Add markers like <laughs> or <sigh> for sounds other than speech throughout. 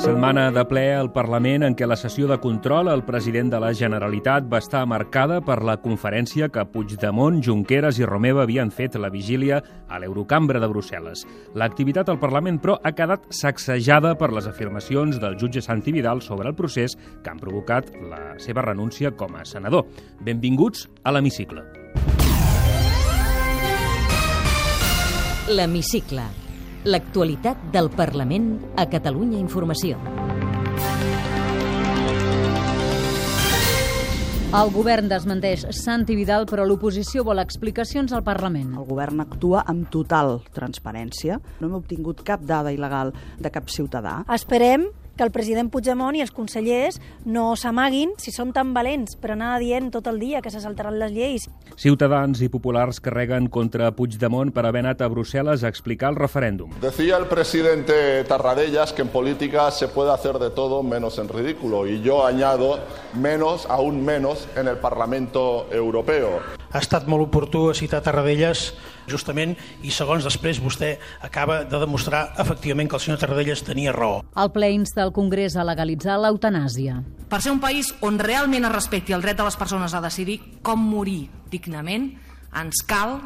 Setmana de ple al Parlament en què la sessió de control al president de la Generalitat va estar marcada per la conferència que Puigdemont, Junqueras i Romeva havien fet la vigília a l'Eurocambra de Brussel·les. L'activitat al Parlament, però, ha quedat sacsejada per les afirmacions del jutge Santi Vidal sobre el procés que han provocat la seva renúncia com a senador. Benvinguts a l'Hemicicle. L'Hemicicle. L'actualitat del Parlament a Catalunya Informació. El govern desmenteix Santi Vidal, però l'oposició vol explicacions al Parlament. El govern actua amb total transparència. No hem obtingut cap dada il·legal de cap ciutadà. Esperem que el president Puigdemont i els consellers no s'amaguin si són tan valents per anar dient tot el dia que se saltaran les lleis. Ciutadans i populars carreguen contra Puigdemont per haver anat a Brussel·les a explicar el referèndum. Decía el presidente Tarradellas que en política se puede hacer de todo menos en ridículo y yo añado menos, aún menos, en el Parlamento Europeo. Ha estat molt oportú citar Tarradellas justament i segons després vostè acaba de demostrar efectivament que el senyor Tarradellas tenia raó. El ple insta el Congrés a legalitzar l'eutanàsia. Per ser un país on realment es respecti el dret de les persones a decidir com morir dignament, ens cal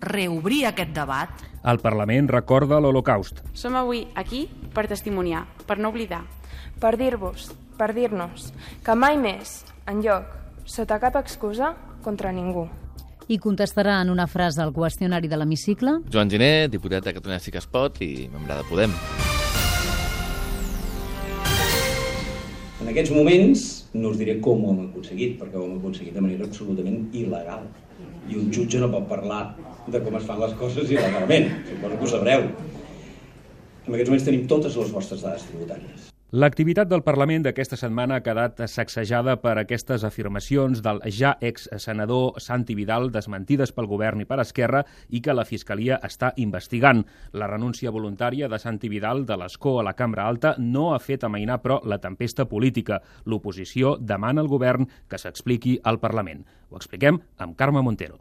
reobrir aquest debat. El Parlament recorda l'Holocaust. Som avui aquí per testimoniar, per no oblidar. Per dir-vos, per dir-nos, que mai més, en lloc, sota cap excusa, contra ningú. I contestarà en una frase al qüestionari de l'hemicicle. Joan Giner, diputat de Catalunya Sí que es pot i membre de Podem. En aquests moments no us diré com ho hem aconseguit, perquè ho hem aconseguit de manera absolutament il·legal. I un jutge no pot parlar de com es fan les coses il·legalment, suposo que ho sabreu. En aquests moments tenim totes les vostres dades tributàries. L'activitat del Parlament d'aquesta setmana ha quedat sacsejada per aquestes afirmacions del ja ex-senador Santi Vidal desmentides pel govern i per Esquerra i que la Fiscalia està investigant. La renúncia voluntària de Santi Vidal de l'escó a la Cambra Alta no ha fet amainar, però, la tempesta política. L'oposició demana al govern que s'expliqui al Parlament. Ho expliquem amb Carme Montero.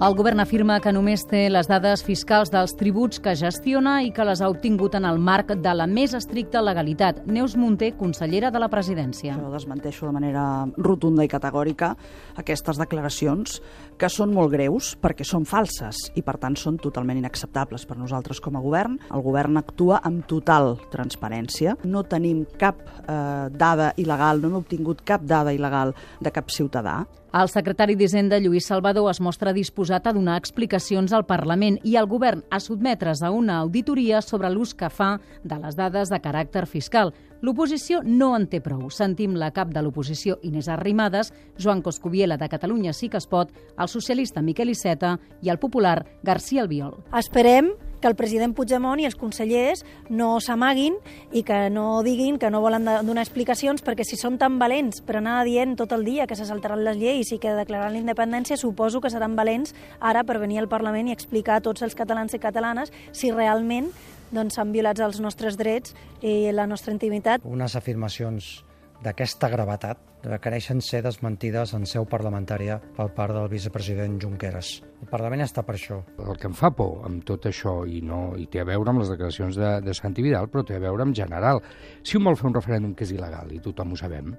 El govern afirma que només té les dades fiscals dels tributs que gestiona i que les ha obtingut en el marc de la més estricta legalitat. Neus Munté, consellera de la presidència. Jo desmenteixo de manera rotunda i categòrica aquestes declaracions que són molt greus perquè són falses i per tant són totalment inacceptables per nosaltres com a govern. El govern actua amb total transparència. No tenim cap eh, dada il·legal, no hem obtingut cap dada il·legal de cap ciutadà. El secretari d'Hisenda, Lluís Salvador, es mostra disposat a donar explicacions al Parlament i al govern a sotmetre's a una auditoria sobre l'ús que fa de les dades de caràcter fiscal. L'oposició no en té prou. Sentim la cap de l'oposició, Inés Arrimadas, Joan Coscubiela, de Catalunya sí que es pot, el socialista Miquel Iceta i el popular García Albiol. Esperem que el president Puigdemont i els consellers no s'amaguin i que no diguin que no volen donar explicacions perquè si som tan valents per anar dient tot el dia que se saltaran les lleis i que declararan la independència, suposo que seran valents ara per venir al Parlament i explicar a tots els catalans i catalanes si realment doncs, s'han violat els nostres drets i la nostra intimitat. Unes afirmacions d'aquesta gravetat requereixen ser desmentides en seu parlamentària per part del vicepresident Junqueras. El Parlament està per això. El que em fa por amb tot això, i no i té a veure amb les declaracions de, de Santi Vidal, però té a veure en general. Si un vol fer un referèndum que és il·legal, i tothom ho sabem,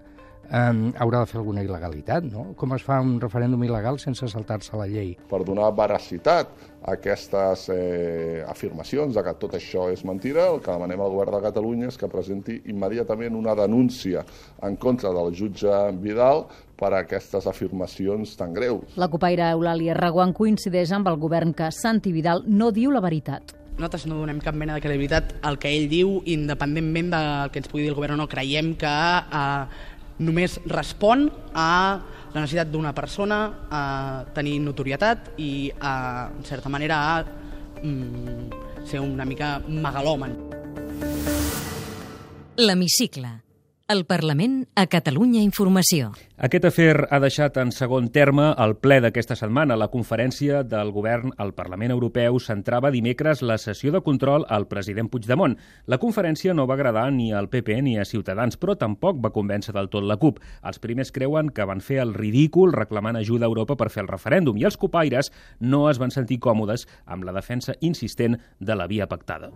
eh, haurà de fer alguna il·legalitat, no? Com es fa un referèndum il·legal sense saltar-se la llei? Per donar veracitat a aquestes eh, afirmacions de que tot això és mentida, el que demanem al govern de Catalunya és que presenti immediatament una denúncia en contra del jutge Vidal per a aquestes afirmacions tan greus. La copaire Eulàlia Reguant coincideix amb el govern que Santi Vidal no diu la veritat. Nosaltres no donem cap mena de credibilitat al que ell diu, independentment del que ens pugui dir el govern o no. Creiem que eh, només respon a la necessitat d'una persona a tenir notorietat i, a, en certa manera, a mm, ser una mica megalòman. L'Hemicicle. El Parlament a Catalunya Informació. Aquest afer ha deixat en segon terme el ple d'aquesta setmana. La conferència del govern al Parlament Europeu centrava dimecres la sessió de control al president Puigdemont. La conferència no va agradar ni al PP ni a Ciutadans, però tampoc va convèncer del tot la CUP. Els primers creuen que van fer el ridícul reclamant ajuda a Europa per fer el referèndum i els copaires no es van sentir còmodes amb la defensa insistent de la via pactada.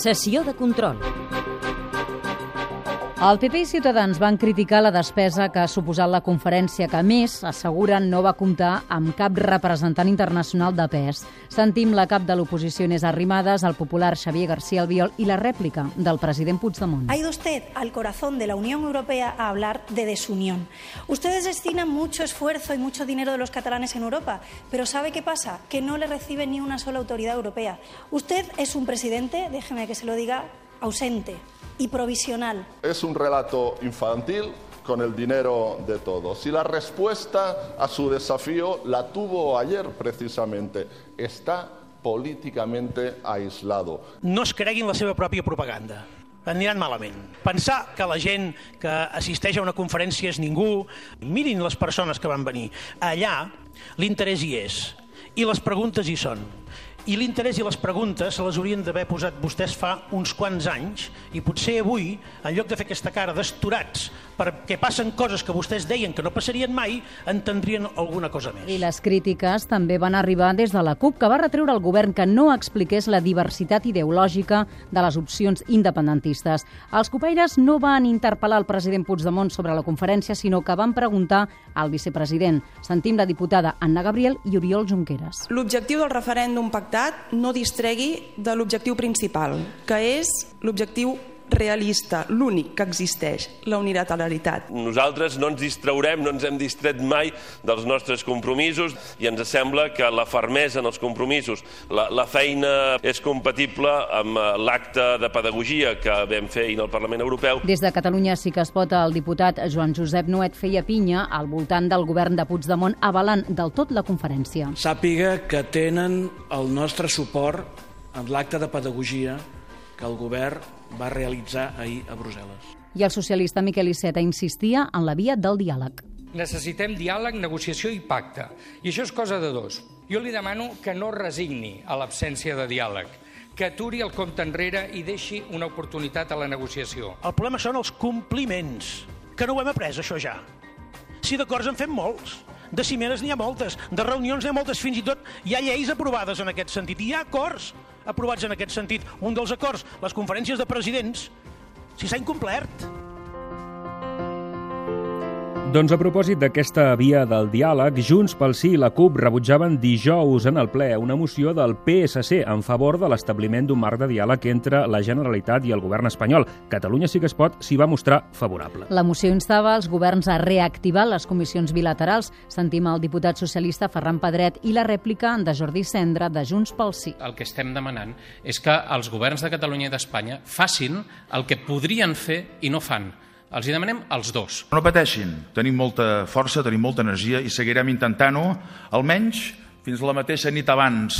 Sessió de control. El PP i Ciutadans van criticar la despesa que ha suposat la conferència que, a més, asseguren no va comptar amb cap representant internacional de pes. Sentim la cap de l'oposició Inés Arrimadas, el popular Xavier García Albiol i la rèplica del president Puigdemont. Ha ido usted al corazón de la Unión Europea a hablar de desunión. Ustedes destinan mucho esfuerzo y mucho dinero de los catalanes en Europa, pero ¿sabe qué pasa? Que no le recibe ni una sola autoridad europea. Usted es un presidente, déjeme que se lo diga, ausente y provisional. Es un relato infantil con el dinero de todos. Y la respuesta a su desafío la tuvo ayer precisamente. Está políticamente aislado. No es creguin la seva pròpia propaganda aniran malament. Pensar que la gent que assisteix a una conferència és ningú, mirin les persones que van venir. Allà l'interès hi és i les preguntes hi són i l'interès i les preguntes se les haurien d'haver posat vostès fa uns quants anys i potser avui, en lloc de fer aquesta cara d'esturats perquè passen coses que vostès deien que no passarien mai, entendrien alguna cosa més. I les crítiques també van arribar des de la CUP, que va retreure al govern que no expliqués la diversitat ideològica de les opcions independentistes. Els copaires no van interpel·lar el president Puigdemont sobre la conferència, sinó que van preguntar al vicepresident. Sentim la diputada Anna Gabriel i Oriol Junqueras. L'objectiu del referèndum pactat no distregui de l'objectiu principal, que és l'objectiu realista, l'únic que existeix, la unilateralitat. Nosaltres no ens distraurem, no ens hem distret mai dels nostres compromisos i ens sembla que la fermesa en els compromisos, la, la feina és compatible amb eh, l'acte de pedagogia que vam fer en el Parlament Europeu. Des de Catalunya sí que es pot el diputat Joan Josep Noet feia pinya al voltant del govern de Puigdemont avalant del tot la conferència. Sàpiga que tenen el nostre suport en l'acte de pedagogia que el govern va realitzar ahir a Brussel·les. I el socialista Miquel Iceta insistia en la via del diàleg. Necessitem diàleg, negociació i pacte. I això és cosa de dos. Jo li demano que no resigni a l'absència de diàleg, que aturi el compte enrere i deixi una oportunitat a la negociació. El problema són els compliments, que no ho hem après, això ja. Si d'acords en fem molts, de cimeres n'hi ha moltes, de reunions n'hi ha moltes, fins i tot hi ha lleis aprovades en aquest sentit, hi ha acords aprovats en aquest sentit. Un dels acords, les conferències de presidents, si s'ha incomplert. Doncs a propòsit d'aquesta via del diàleg, Junts pel Sí i la CUP rebutjaven dijous en el ple una moció del PSC en favor de l'establiment d'un marc de diàleg entre la Generalitat i el govern espanyol. Catalunya sí que es pot s'hi va mostrar favorable. La moció instava els governs a reactivar les comissions bilaterals. Sentim el diputat socialista Ferran Pedret i la rèplica de Jordi Cendra de Junts pel Sí. El que estem demanant és que els governs de Catalunya i d'Espanya facin el que podrien fer i no fan els hi demanem els dos. No pateixin, tenim molta força, tenim molta energia i seguirem intentant-ho, almenys fins la mateixa nit abans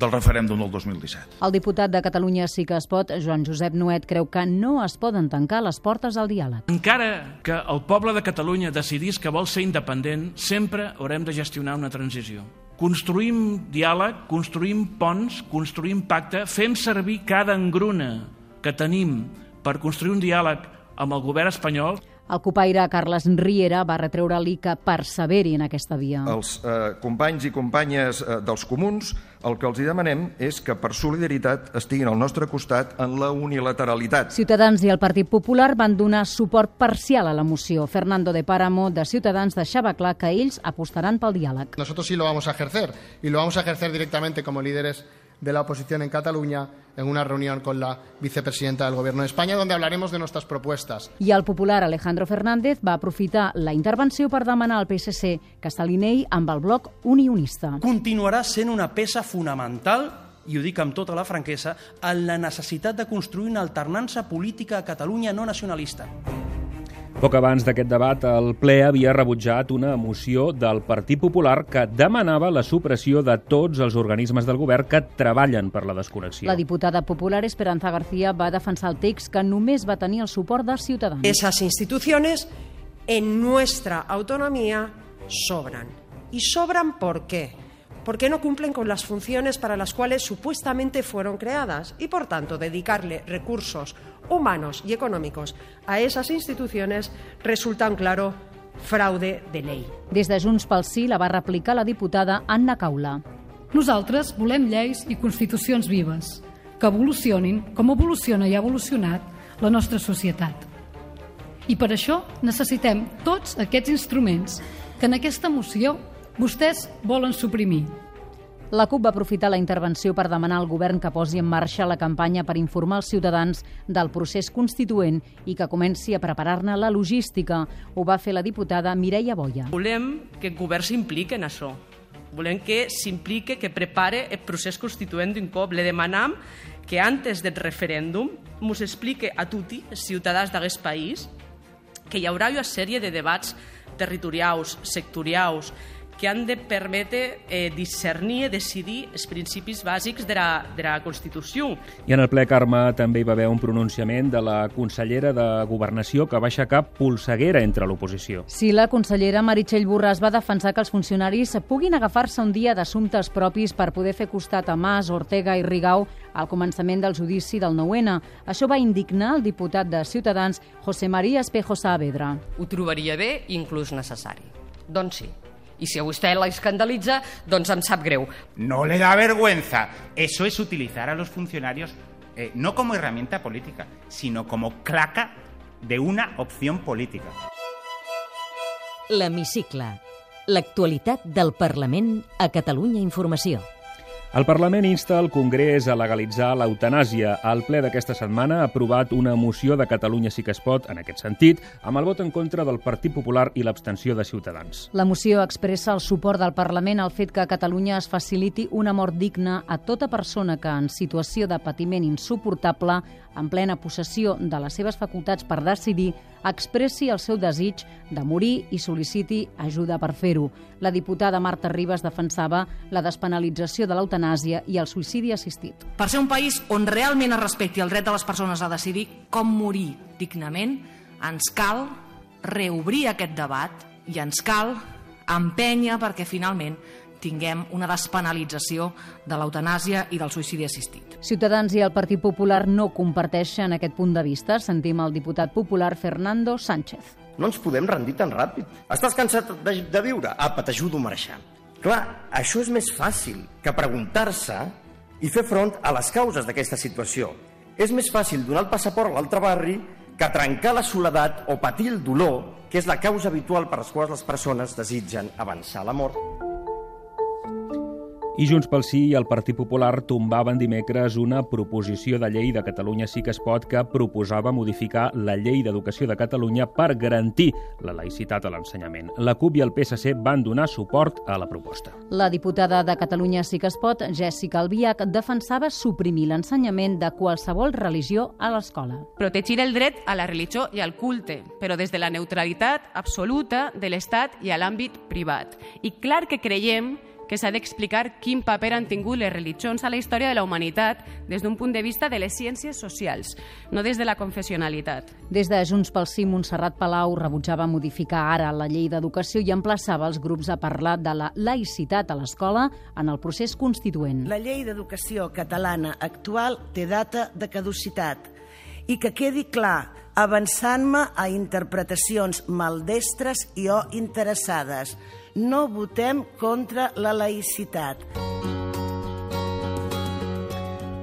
del referèndum del 2017. El diputat de Catalunya sí que es pot, Joan Josep Nuet, creu que no es poden tancar les portes al diàleg. Encara que el poble de Catalunya decidís que vol ser independent, sempre haurem de gestionar una transició. Construïm diàleg, construïm ponts, construïm pacte, fem servir cada engruna que tenim per construir un diàleg amb el govern espanyol. El copaire Carles Riera va retreure-li que perseveri en aquesta via. Els eh, companys i companyes eh, dels comuns el que els hi demanem és que per solidaritat estiguin al nostre costat en la unilateralitat. Ciutadans i el Partit Popular van donar suport parcial a la moció. Fernando de Páramo, de Ciutadans, deixava clar que ells apostaran pel diàleg. Nosotros sí lo vamos a ejercer y lo vamos a ejercer directamente como líderes de la oposición en Cataluña en una reunión con la vicepresidenta del Gobierno de España, donde hablaremos de nuestras propuestas. I el popular Alejandro Fernández va aprofitar la intervenció per demanar al PSC que s'alineï amb el bloc unionista. Continuarà sent una peça fonamental i ho dic amb tota la franquesa, en la necessitat de construir una alternança política a Catalunya no nacionalista. Poc abans d'aquest debat, el ple havia rebutjat una moció del Partit Popular que demanava la supressió de tots els organismes del govern que treballen per la desconnexió. La diputada popular Esperanza García va defensar el text que només va tenir el suport de Ciutadans. Esas instituciones en nuestra autonomía sobran. ¿Y sobran por qué? Porque no cumplen con las funciones para las cuales supuestamente fueron creadas y, por tanto, dedicarle recursos humanos y económicos a esas instituciones resulta un claro fraude de llei. Des de Junts pel Sí la va replicar la diputada Anna Caula. Nosaltres volem lleis i constitucions vives, que evolucionin com evoluciona i ha evolucionat la nostra societat. I per això necessitem tots aquests instruments que en aquesta moció vostès volen suprimir. La CUP va aprofitar la intervenció per demanar al govern que posi en marxa la campanya per informar els ciutadans del procés constituent i que comenci a preparar-ne la logística. Ho va fer la diputada Mireia Boia. Volem que el govern s'impliqui en això. Volem que s'implique, que prepare el procés constituent d'un cop. Le demanam que antes del referèndum mos explique a tutti, els ciutadans d'aquest país, que hi haurà una sèrie de debats territorials, sectorials, que han de permetre eh, discernir i decidir els principis bàsics de la, de la Constitució. I en el ple, Carme, també hi va haver un pronunciament de la consellera de Governació que va aixecar polseguera entre l'oposició. Sí, la consellera Meritxell Borràs va defensar que els funcionaris puguin agafar-se un dia d'assumptes propis per poder fer costat a Mas, Ortega i Rigau al començament del judici del 9-N. Això va indignar el diputat de Ciutadans, José María Espejo Saavedra. Ho trobaria bé i inclús necessari. Doncs sí, y si a usted la escandaliza, doncs em sap greu. No le da vergüenza. Eso es utilizar a los funcionarios eh, no como herramienta política, sino como claca de una opción política. L'hemicicle. L'actualitat del Parlament a Catalunya Informació. El Parlament insta el Congrés a legalitzar l'eutanàsia. El ple d'aquesta setmana ha aprovat una moció de Catalunya sí que es pot en aquest sentit, amb el vot en contra del Partit Popular i l'abstenció de Ciutadans. La moció expressa el suport del Parlament al fet que a Catalunya es faciliti una mort digna a tota persona que, en situació de patiment insuportable, en plena possessió de les seves facultats per decidir, expressi el seu desig de morir i sol·liciti ajuda per fer-ho. La diputada Marta Ribas defensava la despenalització de l'eutanàsia i el suïcidi assistit. Per ser un país on realment es respecti el dret de les persones a decidir com morir dignament, ens cal reobrir aquest debat i ens cal empènyer perquè finalment tinguem una despenalització de l'eutanàsia i del suïcidi assistit. Ciutadans i el Partit Popular no comparteixen aquest punt de vista. Sentim el diputat popular Fernando Sánchez. No ens podem rendir tan ràpid. Estàs cansat de, de viure? Apa, t'ajudo a marxar. Clar, això és més fàcil que preguntar-se i fer front a les causes d'aquesta situació. És més fàcil donar el passaport a l'altre barri que trencar la soledat o patir el dolor, que és la causa habitual per les quals les persones desitgen avançar la mort. I Junts pel Sí i el Partit Popular tombaven dimecres una proposició de llei de Catalunya sí que es pot que proposava modificar la llei d'educació de Catalunya per garantir la laïcitat a l'ensenyament. La CUP i el PSC van donar suport a la proposta. La diputada de Catalunya sí que es pot, Jessica Albiach, defensava suprimir l'ensenyament de qualsevol religió a l'escola. Protegir el dret a la religió i al culte, però des de la neutralitat absoluta de l'Estat i a l'àmbit privat. I clar que creiem que s'ha d'explicar quin paper han tingut les religions a la història de la humanitat des d'un punt de vista de les ciències socials, no des de la confessionalitat. Des de Junts pel Sí, Montserrat Palau rebutjava modificar ara la llei d'educació i emplaçava els grups a parlar de la laïcitat a l'escola en el procés constituent. La llei d'educació catalana actual té data de caducitat i que quedi clar, avançant-me a interpretacions maldestres i o interessades, no votem contra la laïcitat.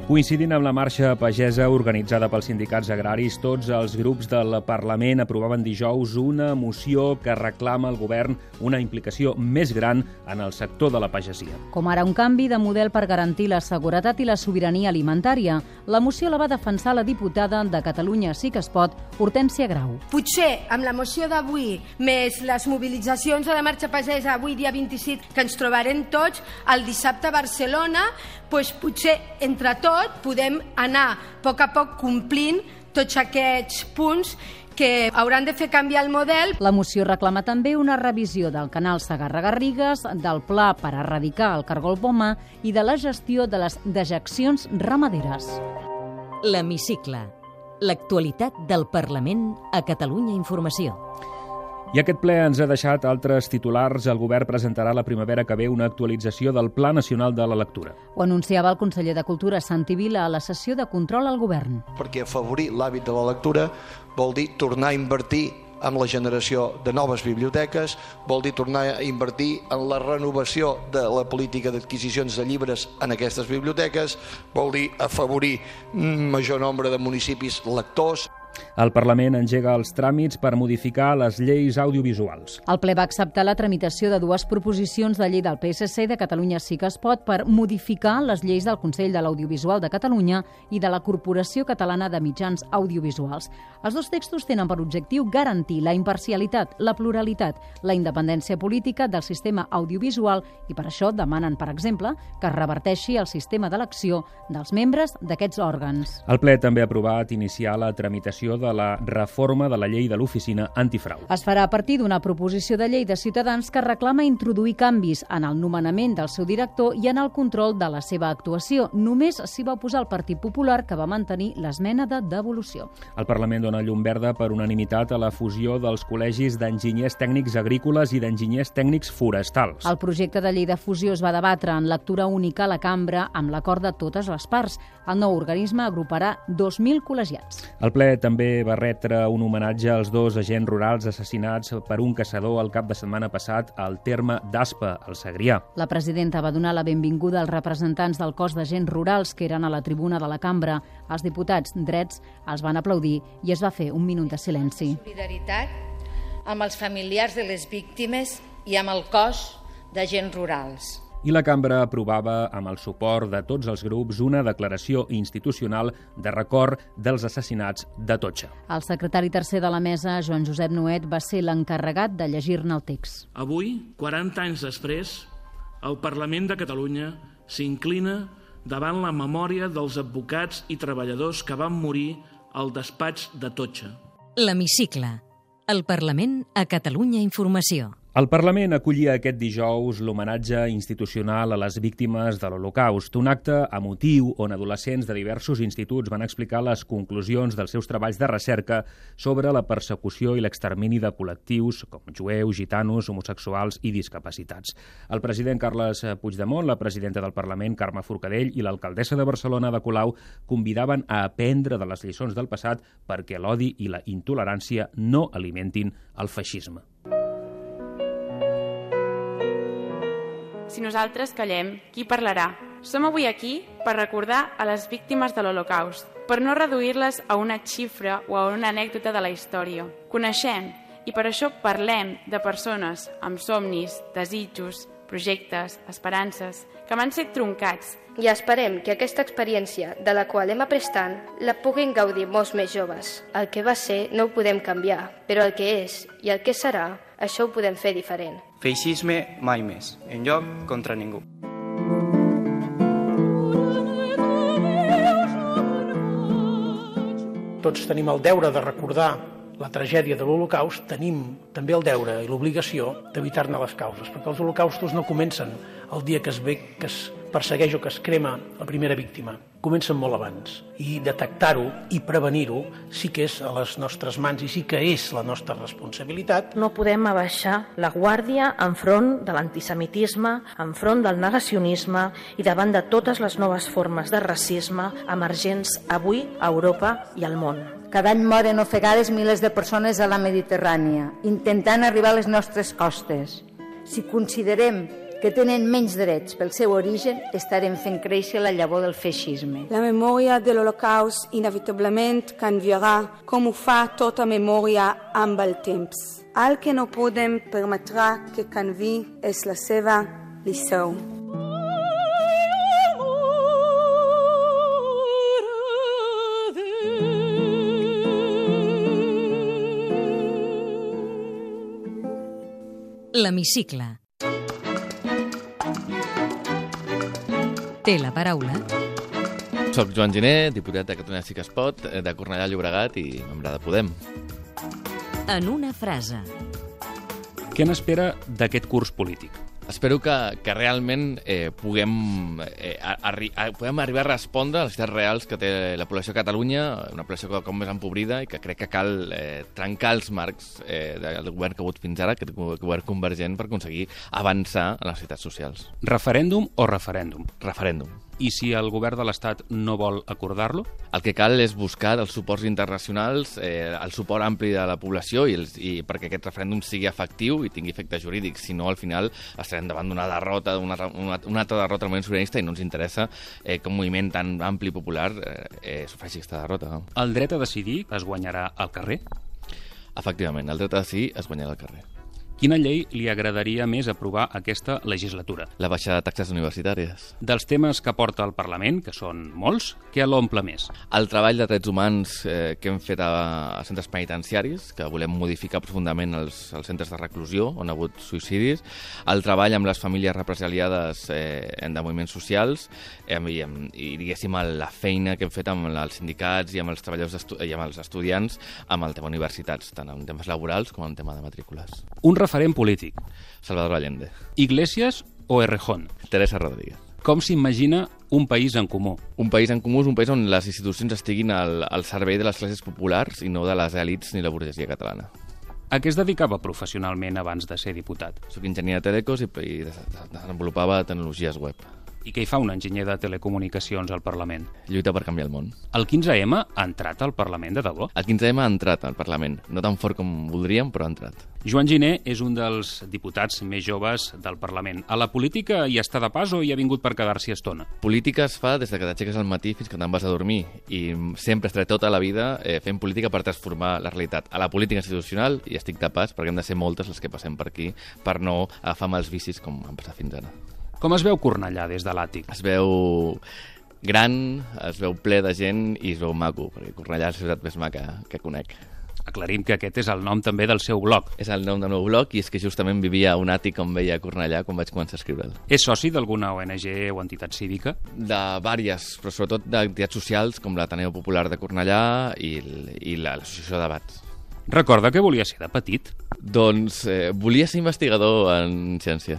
Coincidint amb la marxa pagesa organitzada pels sindicats agraris, tots els grups del Parlament aprovaven dijous una moció que reclama al govern una implicació més gran en el sector de la pagesia. Com ara un canvi de model per garantir la seguretat i la sobirania alimentària. La moció la va defensar la diputada de Catalunya Sí que es pot, Hortència Grau. Potser amb la moció d'avui, més les mobilitzacions de la marxa pagesa avui dia 27, que ens trobarem tots el dissabte a Barcelona, doncs potser entre tots podem anar a poc a poc complint tots aquests punts que hauran de fer canviar el model. La moció reclama també una revisió del canal Sagarra-Garrigues, del pla per erradicar el cargol poma i de la gestió de les dejeccions ramaderes. L'Hemicicle. L'actualitat del Parlament a Catalunya Informació. I aquest ple ens ha deixat altres titulars. El govern presentarà la primavera que ve una actualització del Pla Nacional de la Lectura. Ho anunciava el conseller de Cultura, Santi Vila, a la sessió de control al govern. Perquè afavorir l'hàbit de la lectura vol dir tornar a invertir amb la generació de noves biblioteques, vol dir tornar a invertir en la renovació de la política d'adquisicions de llibres en aquestes biblioteques, vol dir afavorir un major nombre de municipis lectors. El Parlament engega els tràmits per modificar les lleis audiovisuals. El ple va acceptar la tramitació de dues proposicions de llei del PSC i de Catalunya Sí que es pot per modificar les lleis del Consell de l'Audiovisual de Catalunya i de la Corporació Catalana de Mitjans Audiovisuals. Els dos textos tenen per objectiu garantir la imparcialitat, la pluralitat, la independència política del sistema audiovisual i per això demanen, per exemple, que es reverteixi el sistema d'elecció dels membres d'aquests òrgans. El ple també ha aprovat iniciar la tramitació de la reforma de la llei de l'oficina antifrau. Es farà a partir d'una proposició de llei de Ciutadans que reclama introduir canvis en el nomenament del seu director i en el control de la seva actuació. Només s'hi va oposar el Partit Popular, que va mantenir l'esmena de devolució. El Parlament dona llum verda per unanimitat a la fusió dels col·legis d'enginyers tècnics agrícoles i d'enginyers tècnics forestals. El projecte de llei de fusió es va debatre en lectura única a la cambra amb l'acord de totes les parts. El nou organisme agruparà 2.000 col·legiats. El ple també va retre un homenatge als dos agents rurals assassinats per un caçador el cap de setmana passat al terme d'Aspa, al Segrià. La presidenta va donar la benvinguda als representants del cos d'agents rurals que eren a la tribuna de la cambra. Els diputats drets els van aplaudir i es va fer un minut de silenci. Solidaritat amb els familiars de les víctimes i amb el cos d'agents rurals. I la cambra aprovava, amb el suport de tots els grups, una declaració institucional de record dels assassinats de Totxa. El secretari tercer de la mesa, Joan Josep Noet, va ser l'encarregat de llegir-ne el text. Avui, 40 anys després, el Parlament de Catalunya s'inclina davant la memòria dels advocats i treballadors que van morir al despatx de Totxa. L'Hemicicle. El Parlament a Catalunya Informació. El Parlament acollia aquest dijous l'homenatge institucional a les víctimes de l'Holocaust, un acte emotiu on adolescents de diversos instituts van explicar les conclusions dels seus treballs de recerca sobre la persecució i l'extermini de col·lectius com jueus, gitanos, homosexuals i discapacitats. El president Carles Puigdemont, la presidenta del Parlament, Carme Forcadell, i l'alcaldessa de Barcelona de Colau convidaven a aprendre de les lliçons del passat perquè l'odi i la intolerància no alimentin el feixisme. Si nosaltres callem, qui parlarà? Som avui aquí per recordar a les víctimes de l'Holocaust, per no reduir-les a una xifra o a una anècdota de la història. Coneixem i per això parlem de persones amb somnis, desitjos, projectes, esperances, que van ser troncats. I esperem que aquesta experiència de la qual hem après tant la puguin gaudir molts més joves. El que va ser no ho podem canviar, però el que és i el que serà, això ho podem fer diferent. Feixisme mai més, en lloc contra ningú. Tots tenim el deure de recordar la tragèdia de l'Holocaust, tenim també el deure i l'obligació d'evitar-ne les causes, perquè els holocaustos no comencen el dia que es ve, que es persegueix o que es crema la primera víctima. Comencen molt abans. I detectar-ho i prevenir-ho sí que és a les nostres mans i sí que és la nostra responsabilitat. No podem abaixar la guàrdia enfront de l'antisemitisme, enfront del negacionisme i davant de totes les noves formes de racisme emergents avui a Europa i al món. Cada any moren ofegades milers de persones a la Mediterrània, intentant arribar a les nostres costes. Si considerem que tenen menys drets pel seu origen, estarem fent créixer la llavor del feixisme. La memòria de l'Holocaust inevitablement canviarà com ho fa tota memòria amb el temps. El que no podem permetre que canvi és la seva lliçó. L'Hemicicle. Té la paraula Soc Joan Giné, diputat de Catalunya Sí que es pot, eh, de Cornellà Llobregat i membre de Podem. En una frase. Què n'espera d'aquest curs polític? Espero que, que realment eh, puguem, eh, arri a, puguem arribar a respondre a les necessitats reals que té la població de Catalunya, una població com, com més empobrida i que crec que cal eh, trencar els marcs eh, del govern que ha hagut fins ara, aquest govern convergent, per aconseguir avançar en les necessitats socials. Referèndum o referèndum? Referèndum. I si el govern de l'Estat no vol acordar-lo? El que cal és buscar els suports internacionals, eh, el suport ampli de la població i, els, i perquè aquest referèndum sigui efectiu i tingui efecte jurídic. Si no, al final estarem davant d'una derrota, una, una, una altra derrota del moviment sobiranista i no ens interessa eh, que un moviment tan ampli i popular eh, eh, sofreixi aquesta derrota. No? El dret a decidir es guanyarà al carrer? Efectivament, el dret a decidir es guanyarà al carrer. Quina llei li agradaria més aprovar aquesta legislatura? La baixada de taxes universitàries. Dels temes que porta al Parlament, que són molts, què l'omple més? El treball de drets humans eh, que hem fet a, a centres penitenciaris, que volem modificar profundament els, els centres de reclusió on ha hagut suïcidis, el treball amb les famílies represaliades eh, de moviments socials eh, i, i, diguéssim, la feina que hem fet amb els sindicats i amb els treballadors i amb els estudiants amb el tema universitats, tant en temes laborals com en tema de matrícules. Un referent polític. Salvador Allende. Iglesias o Errejón? Teresa Rodríguez. Com s'imagina un país en comú? Un país en comú és un país on les institucions estiguin al, al servei de les classes populars i no de les èlits ni la burgesia catalana. A què es dedicava professionalment abans de ser diputat? Soc enginyer de telecos i, i desenvolupava tecnologies web. I què hi fa un enginyer de telecomunicacions al Parlament? Lluita per canviar el món. El 15M ha entrat al Parlament de debò? El 15M ha entrat al Parlament. No tan fort com voldríem, però ha entrat. Joan Giné és un dels diputats més joves del Parlament. A la política hi està de pas o hi ha vingut per quedar-s'hi estona? Política es fa des de que t'aixeques al matí fins que te'n vas a dormir. I sempre estaré tota la vida eh, fent política per transformar la realitat. A la política institucional hi estic de pas perquè hem de ser moltes les que passem per aquí per no agafar mals vicis com han passat fins ara. Com es veu Cornellà des de l'àtic? Es veu gran, es veu ple de gent i es veu maco, perquè Cornellà és la ciutat més maca que conec. Aclarim que aquest és el nom també del seu blog. És el nom del meu blog i és que justament vivia a un àtic on veia Cornellà quan vaig començar a escriure'l. És soci d'alguna ONG o entitat cívica? De vàries, però sobretot d'entitats socials com l'Ateneu Popular de Cornellà i, i l'Associació de Debats. Recorda que volia ser de petit? Doncs eh, volia ser investigador en ciència.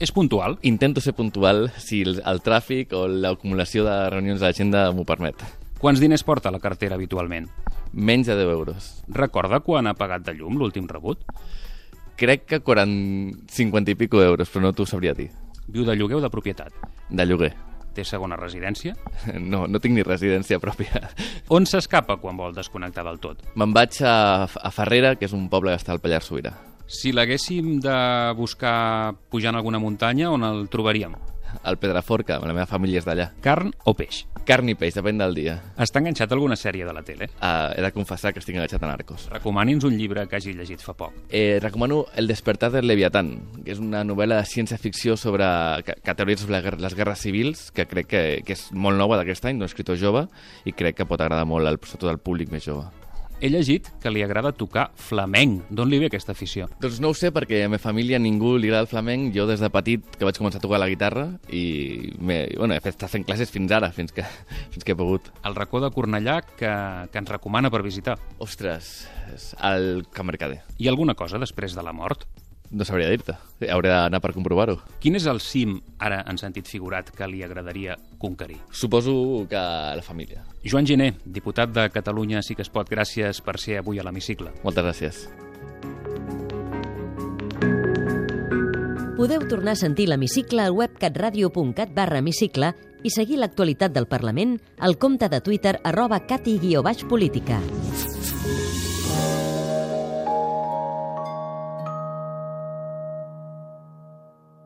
És puntual? Intento ser puntual si el, el tràfic o l'acumulació de reunions de l'agenda m'ho permet. Quants diners porta la cartera habitualment? Menys de 10 euros. Recorda quan ha pagat de llum l'últim rebut? Crec que 40, 50 i pico euros, però no t'ho sabria dir. Viu de lloguer o de propietat? De lloguer. Té segona residència? <laughs> No, no tinc ni residència pròpia. On s'escapa quan vol desconnectar del tot? Me'n vaig a, a Ferrera, que és un poble que està al Pallars Sobirà. Si l'haguéssim de buscar pujant alguna muntanya, on el trobaríem? Al Pedraforca, la meva família és d'allà. Carn o peix? Carn i peix, depèn del dia. Està enganxat a alguna sèrie de la tele? Uh, he de confessar que estic enganxat a Narcos. Recomani'ns un llibre que hagi llegit fa poc. Eh, recomano El despertar del Leviatán, que és una novel·la de ciència-ficció sobre, que, que teoritza sobre les guerres civils, que crec que, que és molt nova d'aquest any, d'un escritor jove, i crec que pot agradar molt, al, sobretot al públic més jove. He llegit que li agrada tocar flamenc. D'on li ve aquesta afició? Doncs no ho sé, perquè a la meva família ningú li agrada el flamenc. Jo des de petit que vaig començar a tocar la guitarra i bueno, he estat fent classes fins ara, fins que, <laughs> fins que he pogut. El racó de Cornellà que, que ens recomana per visitar? Ostres, és el Camp Mercader. I alguna cosa després de la mort? No sabria dir-te. Hauré d'anar per comprovar-ho. Quin és el cim, ara en sentit figurat, que li agradaria conquerir? Suposo que la família. Joan Giné, diputat de Catalunya Sí que es pot, gràcies per ser avui a l'hemicicle. Moltes gràcies. Podeu tornar a sentir l'hemicicle al web catradio.cat barra hemicicle i seguir l'actualitat del Parlament al compte de Twitter arroba cati-política.